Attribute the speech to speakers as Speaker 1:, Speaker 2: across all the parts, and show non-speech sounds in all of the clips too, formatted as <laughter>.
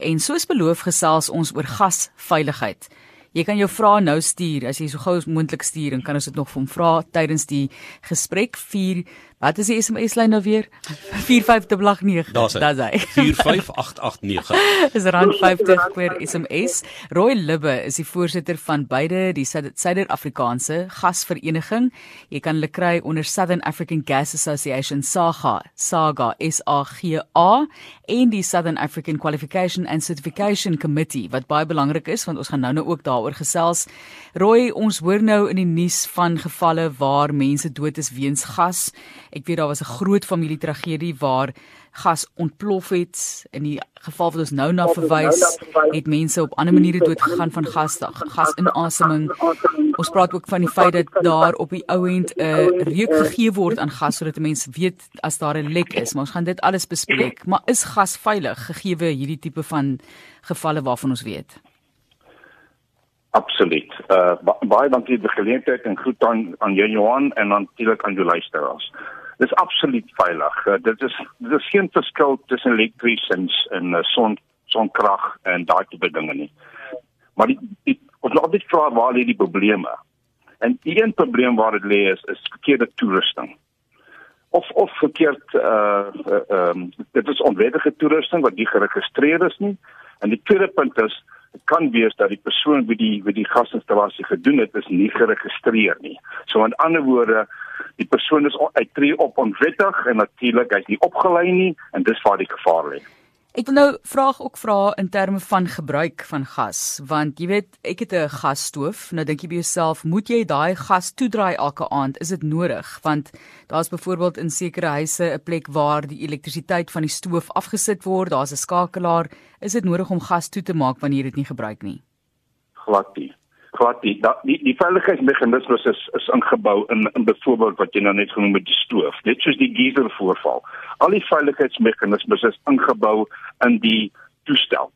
Speaker 1: En soos beloof gesels ons oor gasveiligheid. Jy kan jou vrae nou stuur as jy so gou as moontlik stuur en kan ons dit nog vir hom vra tydens die gesprek 4 Wat is die SMS lyn nou weer? 4589.
Speaker 2: Daar's hy. 45889. <laughs>
Speaker 1: is rand 50 per SMS. Roy Libbe is die voorsitter van beide die Suider-Afrikaanse Gasvereniging. Jy kan hulle kry onder Southern African Gas Association SAGA, SAGA S A G A en die Southern African Qualification and Certification Committee wat baie belangrik is want ons gaan nou-nou ook daaroor gesels. Roy, ons hoor nou in die nuus van gevalle waar mense dood is weens gas. Ek weet daar was 'n groot familietragedie waar gas ontplof het. In die geval wat ons nou na verwys, het mense op ander maniere dood gegaan van gas, gasinasemming. Ons praat ook van die feit dat daar op die ou end 'n uh, reuk gegee word aan gas sodat mense weet as daar 'n lek is. Maar ons gaan dit alles bespreek. Maar is gas veilig gegee hierdie tipe van gevalle waarvan ons weet?
Speaker 3: Absoluut. Uh baie dankie vir die geleentheid en groet aan aan Johan en natuurlik aan die luisteraars dis absoluut veilig. Uh, dit is dit is geen verskil tussen elektries en en uh, son sonkrag en daai tipe dinge nie. Maar die, die ons moet altyd vra waar lê die probleme? En een probleem waar dit lê is is verkeerde toerusting. Of of verkeerd uh ehm uh, um, dit is onwettige toerusting wat nie geregistreer is nie. En die tweede punt is dit kan wees dat die persoon wie die wie die gasinstallasie gedoen het is nie geregistreer nie. So in ander woorde die persoon is uittree op onwettig en natuurlik hy's nie opgelei nie en dis waar die gevaar lê.
Speaker 1: Ek wil nou vraag ook vra in terme van gebruik van gas want jy weet ek het 'n gasstoof. Nou dink jy by jouself moet jy daai gas toedraai elke aand? Is dit nodig? Want daar's byvoorbeeld in sekere huise 'n plek waar die elektrisiteit van die stoof afgesit word. Daar's 'n skakelaar. Is dit nodig om gas toe te maak wanneer jy dit nie gebruik nie?
Speaker 3: Glad nie glad nie. Dat die die veiligheidsmeganismes is is ingebou in in byvoorbeeld wat jy nou net genoem het die stoof. Net soos die geyser voorval. Al die veiligheidsmeganismes is ingebou in die toestel.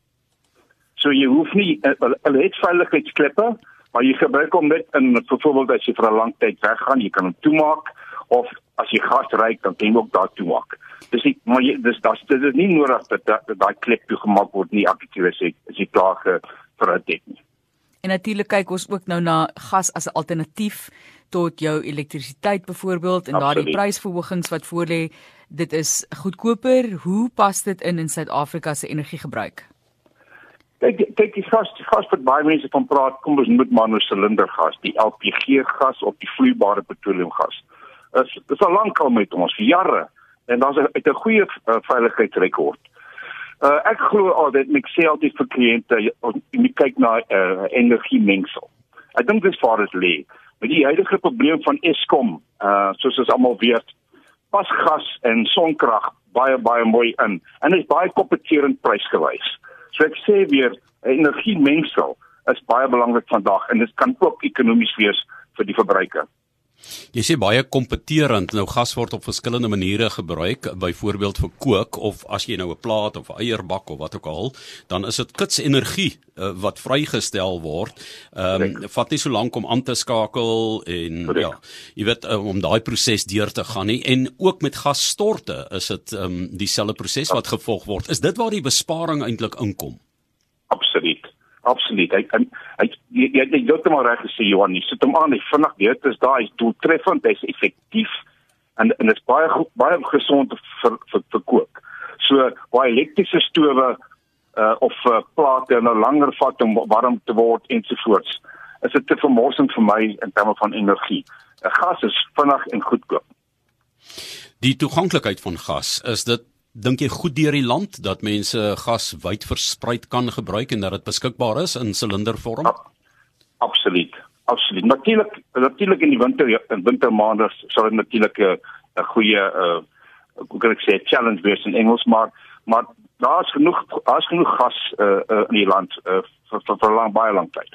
Speaker 3: So jy hoef nie eh, hulle het veiligheidskleppe, maar jy gebruik hom net in byvoorbeeld as jy vir 'n lang tyd weggaan, jy kan hom toemaak of as jy gas ry, dan kan jy ook daar toemaak. Dis nie maar jy dis dit is nie nodig dat daai klep toegemaak word nie aktief as jy as jy klaar vir 'n tyd nie.
Speaker 1: En natuurlik kyk ons ook nou na gas as 'n alternatief tot jou elektrisiteit byvoorbeeld en daardie prysverhogings wat voorlê, dit is goedkoper. Hoe pas dit in in Suid-Afrika se energiegebruik?
Speaker 3: Kyk, kyk die gas, die gas wat baie mense van praat, kom ons moet maar nou silindergas, die LPG gas of die vloeibare petroleumgas. Dit is al lank al met ons vir jare en daar's 'n 'n goeie uh, veiligheidsrekord. Uh, ek glo altyd ek sê altyd vir kliënte jy kyk na uh, energiemengsel. Ek dink dis waar dit lê. Met die huidige probleem van Eskom, uh soos ons almal weet, pas gas en sonkrag baie baie mooi in en is baie kompeterend prysgewys. So ek sê weer energiemengsel is baie belangrik vandag en dit kan ook ekonomies wees vir die verbruiker.
Speaker 2: Jy sê baie kompeterend nou gas word op verskillende maniere gebruik, byvoorbeeld vir kook of as jy nou 'n plaat of 'n eierbak of wat ook al, dan is dit kitsenergie uh, wat vrygestel word. Ehm um, vat nie so lank om aan te skakel en Correct. ja, jy weet uh, om daai proses deur te gaan nie en ook met gasstorte is dit ehm um, dieselfde proses wat gevolg word. Is dit waar die besparing eintlik inkom?
Speaker 3: Absoluut. Absoluut. Hy hy hy jy jy jy het hom reg gesê Johan, jy sit hom aan, hy vinnig weet is daai is doeltreffend, hy's effektief en en dit is baie goed, baie gesond vir vir vir kook. So baie elektriese stowe uh of uh, plate nou langer vat om warm te word ensovoorts. Is dit te vermorsend vir my in terme van energie. 'n Gas is vinnig en goedkoop.
Speaker 2: Die toeganklikheid van gas, is dit Dink jy goed deur die land dat mense gas wyd versprei kan gebruik en dat dit beskikbaar is in silindervorm?
Speaker 3: Absoluut. Absoluut. Natuurlik, natuurlik in die winter in wintermaande sal dit natuurlik 'n goeie uh hoe kan ek sê challenge wees in Engels, maar maar daar's genoeg daar's genoeg gas uh, uh in die land uh, vir vir, vir lang baie lank tyd.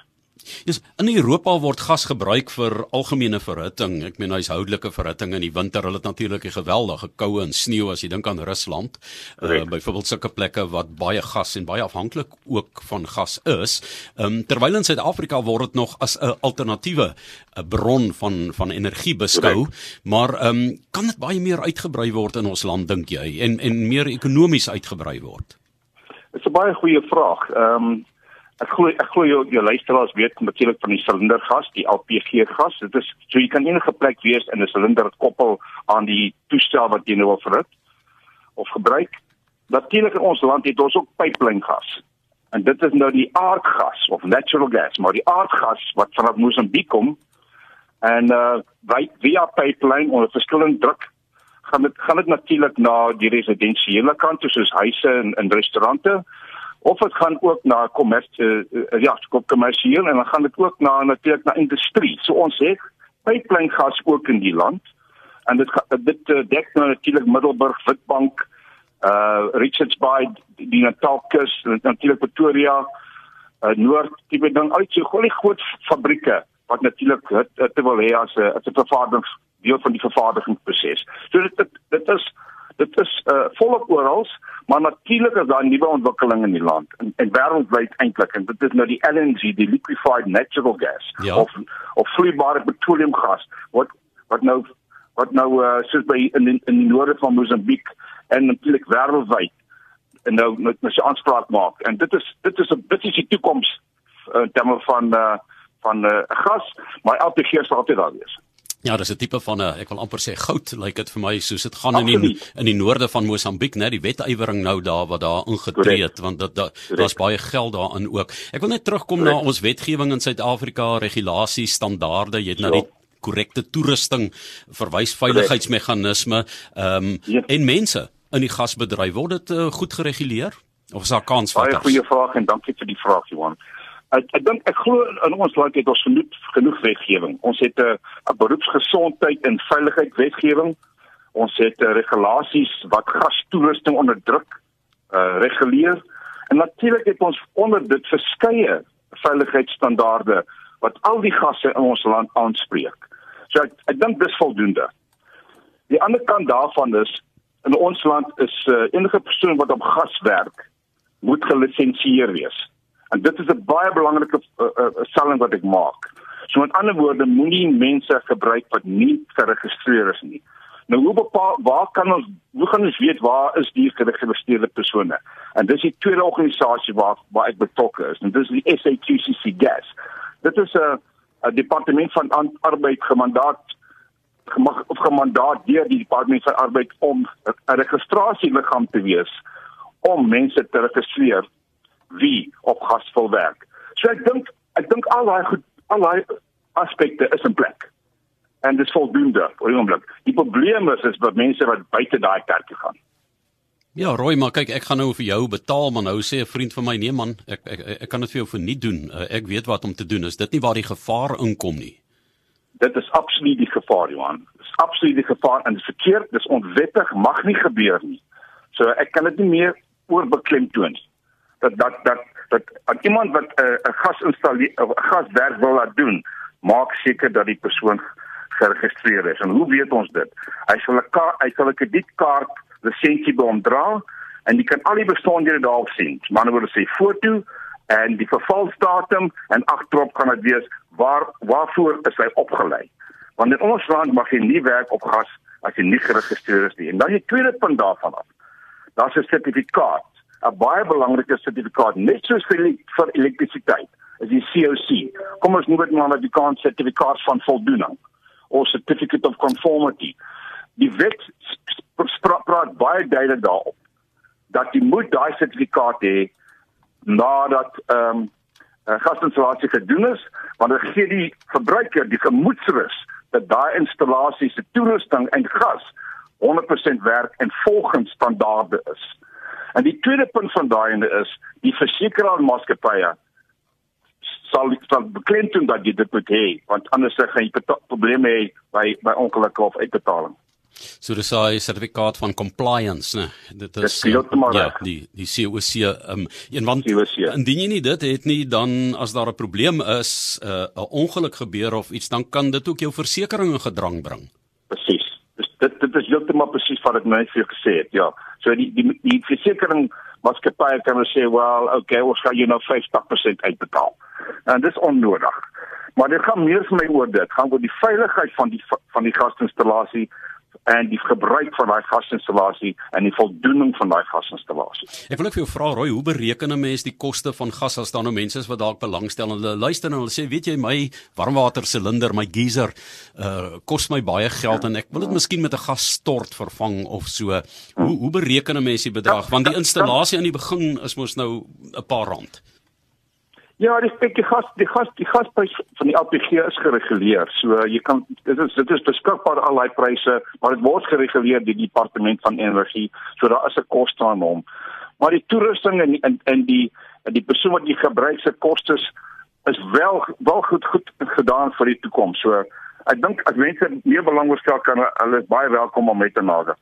Speaker 2: Dis in Europa word gas gebruik vir algemene verhitting. Ek meen huishoudelike verhitting in die winter. Hulle het natuurlik 'n geweldige koue en sneeu as jy dink aan Rusland. Uh, byvoorbeeld sulke plekke wat baie gas en baie afhanklik ook van gas is. Um, terwyl in Suid-Afrika word dit nog as 'n alternatiewe 'n bron van van energie beskou, Correct. maar um, kan dit baie meer uitgebrei word in ons land dink jy en en meer ekonomies uitgebrei word?
Speaker 3: Dis 'n baie goeie vraag. Ehm um, ek glo ek glo jou, jou luisteraars weet natuurlik van die silindergas, die LPG gas. Dit is so jy kan enige plek wees in 'n silinder koppel aan die toestel wat jy nou wil verhit of gebruik. Natuurlik in ons land het ons ook pyplyngas. En dit is nou die aardgas of natural gas, maar die aardgas wat vanaf Mosambiek kom en uh via pipeline onder verskillende druk gaan dit gaan dit natuurlik na die residensiële kant soos huise en en restaurante of dit gaan ook na kommersie uh, ja, kommersieel en dan gaan dit ook na natuurlik na industrie. So ons het pipeline gas ook in die land en dit dit uh, dek nou natuurlik Middelburg, Witbank, uh Richards Bay, die Natalkus, natuurlik Pretoria, uh Noord, tipe ding uit so groot fabrieke wat natuurlik dit wil hê as 'n as 'n vervaardigings deel van die vervaardigingsproses. So dit, dit is dit is uh, volop oral, maar natuurlik is daar nuwe ontwikkelinge in die land en, en wêreldwyd eintlik en dit is nou die LNG, die liquefied natural gas ja. of of vloeibare petroleumgas wat wat nou wat nou uh, soos by in in die noorde van Mosambiek en natuurlik wêreldwyd en nou met met sy aanspraak maak en dit is dit is 'n bietjie die toekoms uh, in terme van uh, van uh, gas maar LPG sal altyd daar wees.
Speaker 2: Ja, dis 'n tipe van 'n ek wil amper sê goud lyk like dit vir my soos dit gaan Absoluut. in die in die noorde van Mosambiek, né, die wetywering nou daar wat daar ingetree het want dit daar daar's baie geld daarin ook. Ek wil net terugkom Correct. na ons wetgewing in Suid-Afrika, regulasies, standaarde, jy het na die korrekte toerusting, verwys veiligheidsmeganisme, ehm um, yep. en mense in die gasbedryf word dit uh, goed gereguleer of is daar kans vir dit?
Speaker 3: Baie goeie vraag en dankie vir die vraag, Johan. Ek ek dink ek glo in ons land het ons genoeg genoeg wetgewing. Ons het 'n 'n beroepsgesondheid en veiligheid wetgewing. Ons het uh, regulasies wat gastoerusting onder druk uh reguleer. En natuurlik het ons onder dit verskeie veiligheidsstandaarde wat al die gasse in ons land aanspreek. So ek ek dink dis voldoende. Die ander kant daarvan is in ons land is uh, enige persoon wat op gas werk moet gelisensieer wees. En dit is 'n baie belangrike uh, uh, stelling wat ek maak. So met ander woorde, moenie mense gebruik wat nie geregistreer is nie. Nou hoe bepaal waar kan ons hoe gaan ons weet waar is die geregistreerde persone? En dis die tweede organisasie waar waar ek betrokke is. En dis die SAQCC Gas. Dit is 'n 'n departement van arbeid gemandaat gemag of gemandaat deur die departement van arbeid om 'n registrasieliggaam te wees om mense te registreer wie op gas wil werk. So ek dink ek dink al daai goed al daai aspekte is in plek. En dis voldoende vir oomblik. Die probleem is is dat mense wat buite daai kerk gaan.
Speaker 2: Ja, Roy, maar kyk, ek gaan nou vir jou betaal, maar nou sê 'n vriend van my, nee man, ek ek ek kan dit vir jou vir nie doen. Uh, ek weet wat om te doen. Is dit nie waar die gevaar inkom nie?
Speaker 3: Dit is absoluut die gevaar, Johan. Dit is absoluut die gevaar en verkeerd, dis onwettig, mag nie gebeur nie. So ek kan dit nie meer oorbeklemtoon nie dat dat dat dat aan iemand wat 'n uh, gas installeer 'n gaswerk wil laat doen, maak seker dat die persoon geregistreer is. En hoe weet ons dit? Hy sal 'n hy sal 'n kredietkaart lisensie by hom dra en jy kan al die besonderhede daarop sien. Maar nou wil ek sê foto en die vervalsdatum en agterop kan dit wees waar waarvoor is hy opgelei. Want in ons land mag jy nie werk op gas as jy nie geregistreer is nie. En dan die tweede punt daarvan af. Daar's 'n sertifikaat 'n baie belangrike sertifikaat net soos vir vir elektrisiteit is die COC. Kom ons noem dit maar 'n Amerikaanse sertifikaat van voldoening of certificate of conformity. Die wet praat baie duidelik daarop dat jy moet daai sertifikaat hê nadat ehm um, gasinstallasie gedoen is, want dit gee die verbruiker die gemoedsrus dat daai installasie se toerusting en gas 100% werk en volgens standaarde is. En die tweede punt van daai ende is die versekeringsmaatskappye sal sal beklemtoon dat jy dit moet hê want anders gaan jy probleme hê by by ongelukke of uitbetaling.
Speaker 2: So dis 'n sertifikaat van compliance, né? Dit is ja, ja, die die COC um een want COC. indien jy nie dit het nie dan as daar 'n probleem is, 'n uh, ongeluk gebeur of iets, dan kan dit ook jou versekerings in gedrang bring.
Speaker 3: Dit dit is heeltemal presies wat ek nou vir jou gesê het. Ja. So die die die versekering maatskappye kan sê, "Wel, okay, ons gaan jou nou 50% uitbetaal." En dis onnodig. Maar dit gaan meer vir my oor dit. Gaan oor die veiligheid van die van die gasinstallasie en die gebruik van daai gasinstallasie en die voldoening van daai gasinstallasie.
Speaker 2: Ek wil ek vir jou vra Roy, hoe bereken 'n mens die koste van gas as daar nou mense is wat dalk belangstel en hulle luister en hulle sê, weet jy, my warmwater silinder, my geyser, uh kos my baie geld en ek wil dit miskien met 'n gasstort vervang of so. Hoe hoe bereken 'n mens die bedrag? Want die installasie aan die begin is mos nou 'n paar rand.
Speaker 3: Ja, die spek die gas die gas die gasprys van die LPG is gereguleer. So jy kan dit is dit is beskikbaar al daai pryse, maar dit word gereguleer deur die departement van energie. So daar is 'n koste aan hom. Maar die toerusting en in in die in die persoon wat jy gebruik se kostes is wel wel goed goed gedaan vir die toekoms. So ek dink as mense meer belang oorstel kan hulle baie welkom om met te nader.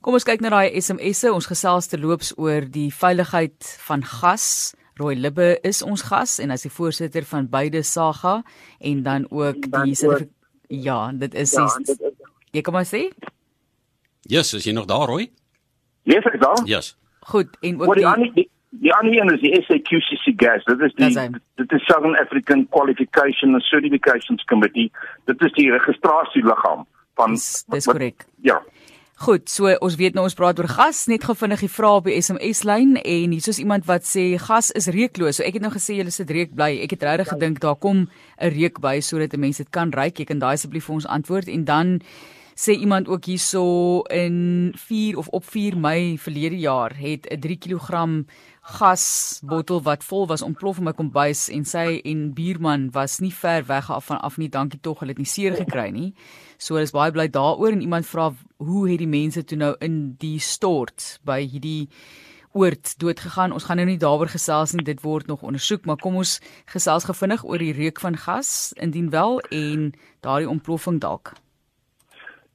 Speaker 1: Kom ons kyk na daai SMS'e. Ons gesels te loops oor die veiligheid van gas. Roy Libbe is ons gas en hy's die voorsitter van beide Saga en dan ook die ook, Ja, dit is ja, die, dit is Jy kom maar sê?
Speaker 2: Yes, is jy nog daar, Roy?
Speaker 3: Yes, ek daar.
Speaker 2: Yes.
Speaker 1: Goed, en ook die
Speaker 3: die Die ander een is die SAQCC gas. Dit is die dit is Southern African Qualification and Certifications Committee. Dit is die registrasieliggaam van
Speaker 1: Dis korrek.
Speaker 3: Ja.
Speaker 1: Goed, so ons weet nou ons praat oor gas, net gou vinnig die vrae op die SMS lyn en hier is iemand wat sê gas is reukloos. So ek het nou gesê julle sit reuk bly. Ek het regtig gedink daar kom 'n reuk by sodat 'n mens dit kan ruik. Jy kan daai asseblief vir ons antwoord en dan sê iemand ook hierso in 4 of op 4 Mei verlede jaar het 'n 3 kg gasbottel wat vol was ontplof in my kombuis en sy en buurman was nie ver weg af van af nie. Dankie tog, hulle het nie seer gekry nie. So is baie bly daaroor en iemand vra hoe het die mense toe nou in die stort by hierdie oord dood gegaan. Ons gaan nou nie daaroor gesels nie. Dit word nog ondersoek, maar kom ons gesels gevinnig oor die reuk van gas indien wel en daardie ontploffing dalk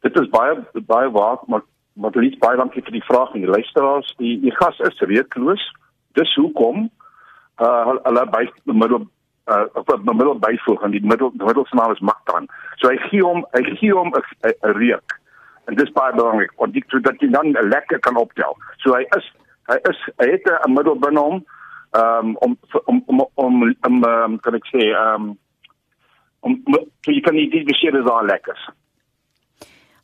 Speaker 3: dit is baie baie waar maar maar dit is baie dankie vir die vraag en die luisteraars die die gas is reukloos dis hoekom uh hulle by middel uh op die middel byvoeg en die middel die middel se naam is Mactan so hy gee hom hy gee hom 'n reuk. En dis baie belangrik want dit dat jy dan lekker kan optel. So hy is hy is hy het 'n middel binne hom um, om om om om om um, kan ek sê um, om so jy kan nie dit beseer is al lekker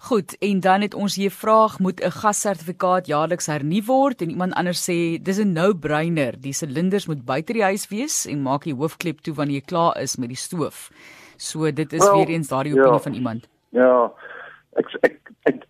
Speaker 1: Goed, en dan het ons hier vraag, moet 'n gassertifikaat jaarliks hernu word en iemand anders sê dis 'n no-brainer. Die silinders moet buite die huis wees en maak die hoofklep toe wanneer jy klaar is met die stoof. So dit is well, weer eens daardie opinie ja, van iemand.
Speaker 3: Ja. Ek ek ek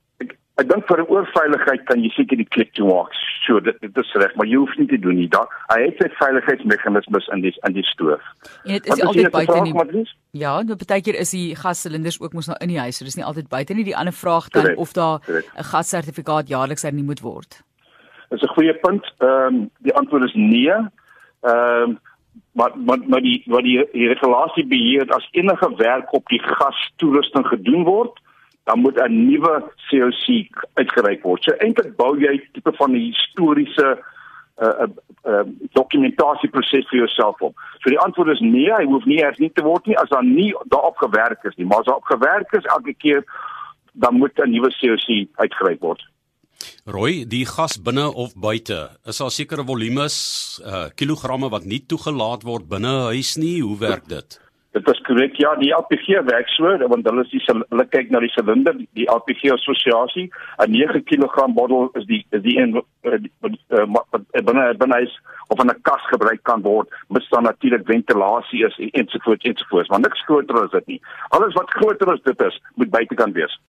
Speaker 3: ek, dink vir 'n oorveiligheid kan jy seker die klep toe maak. So dit dit is reg, maar jy hoef nie te doen nie. Daar hy het sy veiligheidsmeganismes in die in die stoof.
Speaker 1: En dit is Wat altyd buite nie. Ja, nou baie keer is die gassilinders ook mos nou in die huis, so dis nie altyd buite nie. Die ander vraag dan correct, of daar 'n gassertifikaat jaarliks hernu moet word.
Speaker 3: Dis 'n goeie punt. Ehm um, die antwoord is nee. Ehm um, maar maar maar die wat die, die regulasie beheer as enige werk op die gastoerusting gedoen word, dan moet 'n nuwe COC uitgereik word. So eintlik bou jy tipe van 'n historiese uh, uh, uh, dokumentasieproses vir jouself op. So die antwoord is nee, hy hoef nie eers nie te word nie as daar nie daarop gewerk is nie, maar as daarop gewerk is elke keer dan moet 'n nuwe COC uitgereik word.
Speaker 2: Rooi, die gas binne of buite, is daar sekere volumes, uh kilogramme wat nie toegelaat word binne huis nie. Hoe werk dit?
Speaker 3: Dit is korrek. Ja, die LPG werk so, want hulle is die hulle kyk na die silinder, die LPG assosiasie. 'n 9 kg bottel is die is die een eh, wat eh, binne binne is of in 'n kas gebruik kan word, dan natuurlik ventilasie is ensovoorts ensovoorts, maar niks groter as dit nie. Alles wat groter as dit is, moet buitekant wees.